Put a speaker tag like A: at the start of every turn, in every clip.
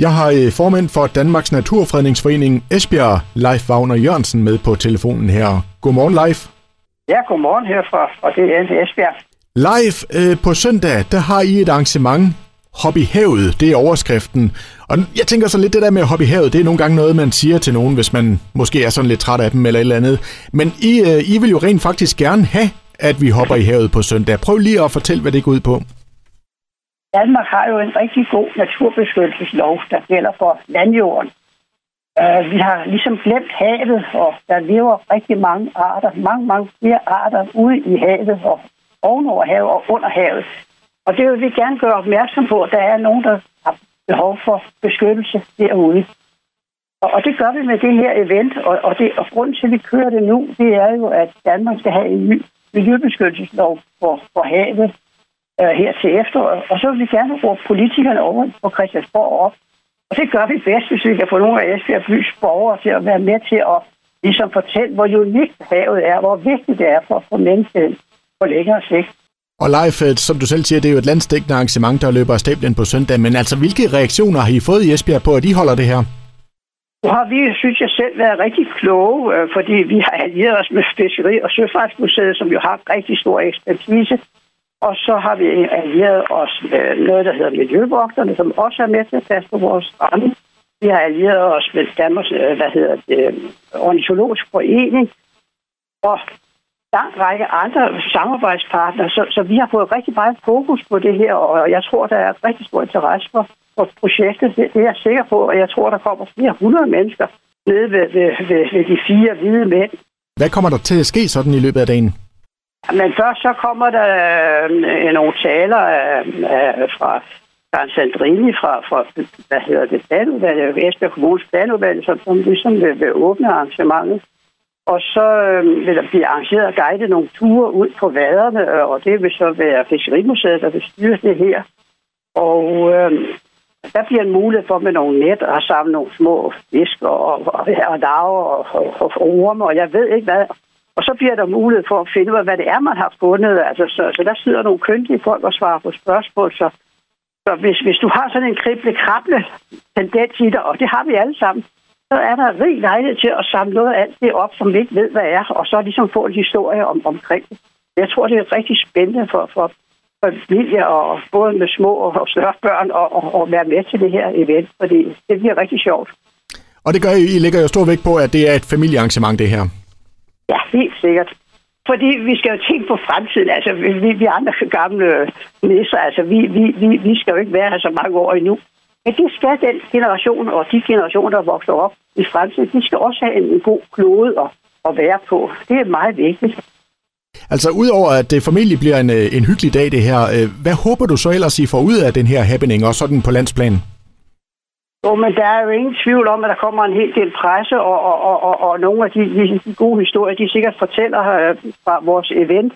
A: Jeg har øh, formand for Danmarks Naturfredningsforening Esbjerg, Leif Wagner Jørgensen, med på telefonen her. Godmorgen, Leif.
B: Ja, godmorgen herfra, og det er Esbjerg.
A: Leif, øh, på søndag, der har I et arrangement, Hop i havet, det er overskriften. Og jeg tænker så lidt, det der med i havet, det er nogle gange noget, man siger til nogen, hvis man måske er sådan lidt træt af dem eller et eller andet. Men I, øh, I vil jo rent faktisk gerne have, at vi hopper i havet på søndag. Prøv lige at fortælle, hvad det går ud på.
B: Danmark har jo en rigtig god naturbeskyttelseslov, der gælder for landjorden. Uh, vi har ligesom glemt havet, og der lever rigtig mange arter, mange, mange flere arter ude i havet og ovenover havet og under havet. Og det vil vi gerne gøre opmærksom på, at der er nogen, der har behov for beskyttelse derude. Og, og det gør vi med det her event, og, og, det, og grunden til, at vi kører det nu, det er jo, at Danmark skal have en ny miljøbeskyttelseslov for, for havet øh, her til efteråret. Og så vil vi gerne råbe politikerne over på Christiansborg op. Og det gør vi bedst, hvis vi kan få nogle af Esbjerg bys borgere til at være med til at ligesom fortælle, hvor unikt havet er, hvor vigtigt det er for, for mennesket på længere sigt.
A: Og Leif, øh, som du selv siger, det er jo et landstækkende arrangement, der løber af stablen på søndag. Men altså, hvilke reaktioner har I fået i Esbjerg på, at de holder det her?
B: Nu har vi, synes jeg selv, været rigtig kloge, øh, fordi vi har allieret os med Fiskeri- og Søfartsmuseet, som jo har rigtig stor ekspertise. Og så har vi allieret os med noget, der hedder Miljøvogterne, som også er med til at passe på vores strande. Vi har allieret os med Danmarks, øh, hvad hedder det, øh, ornitologisk forening. Og lang række andre samarbejdspartnere, så, så vi har fået rigtig meget fokus på det her, og jeg tror, der er rigtig stor interesse for, for projektet. Det, det er jeg sikker på, og jeg tror, der kommer flere hundrede mennesker nede ved, ved, ved, ved de fire hvide mænd.
A: Hvad kommer der til at ske sådan i løbet af dagen?
B: Men først så kommer der øh, nogle taler øh, øh, fra Karen Sandrini fra, fra, hvad hedder det, planudvalget, Esbjerg Kommunes planudvalg, som, som ligesom vil, vil åbne arrangementet. Og så øh, vil der blive arrangeret og guidet nogle ture ud på vaderne, øh, og det vil så være Fiskerimuseet, der vil styre det her. Og øh, der bliver en mulighed for med nogle net at samle nogle små fisk og, og, og og larver og, og, og orme, og jeg ved ikke hvad. Og så bliver der mulighed for at finde ud af, hvad det er, man har fundet. Altså, så, så der sidder nogle køndige folk og svarer på spørgsmål. Så, så hvis, hvis du har sådan en krible-krable tendens i dig, og det har vi alle sammen, så er der rig lejlighed til at samle noget af alt det op, som vi ikke ved, hvad er, og så ligesom få en historie om, omkring det. Jeg tror, det er rigtig spændende for, for, for familier, og både med små og større børn, og, og, og være med til det her event, fordi det bliver rigtig sjovt.
A: Og det gør I, I lægger jo stor vægt på, at det er et familiearrangement, det her.
B: Ja, helt sikkert. Fordi vi skal jo tænke på fremtiden. Altså, vi, vi andre gamle nisser, altså, vi, vi, vi, vi skal jo ikke være her så mange år endnu. Men det skal den generation og de generationer, der vokser op i fremtiden, de skal også have en god klode at, at være på. Det er meget vigtigt.
A: Altså, udover at det formentlig bliver en, øh, en hyggelig dag, det her, øh, hvad håber du så ellers, I får ud af den her happening, og sådan på landsplan?
B: Jo, men der er jo ingen tvivl om, at der kommer en hel del presse, og, og, og, og, og nogle af de, de gode historier, de sikkert fortæller øh, fra vores event,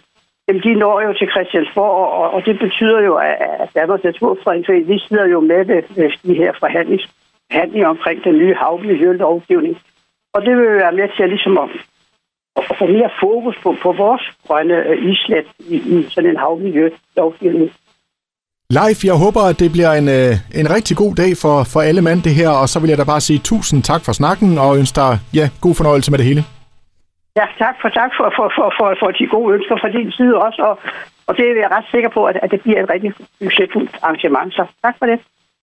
B: Jamen, de når jo til Christiansborg, og, og det betyder jo, at Danmarks Naturfredningsforening, vi sidder jo med ved, ved de her forhandlings, forhandlinger omkring den nye havmiljølovgivning. Og det vil være med til at, ligesom at, at få mere fokus på, på vores grønne øh, islet i, i sådan en havmiljølovgivning.
A: Leif, jeg håber, at det bliver en, øh, en rigtig god dag for, for alle mand det her, og så vil jeg da bare sige tusind tak for snakken, og ønske dig ja, god fornøjelse med det hele.
B: Ja, tak for, tak for, for, for, for, for de gode ønsker fra din side også, og, og det er jeg ret sikker på, at, at det bliver et rigtig succesfuldt arrangement. Så tak for det.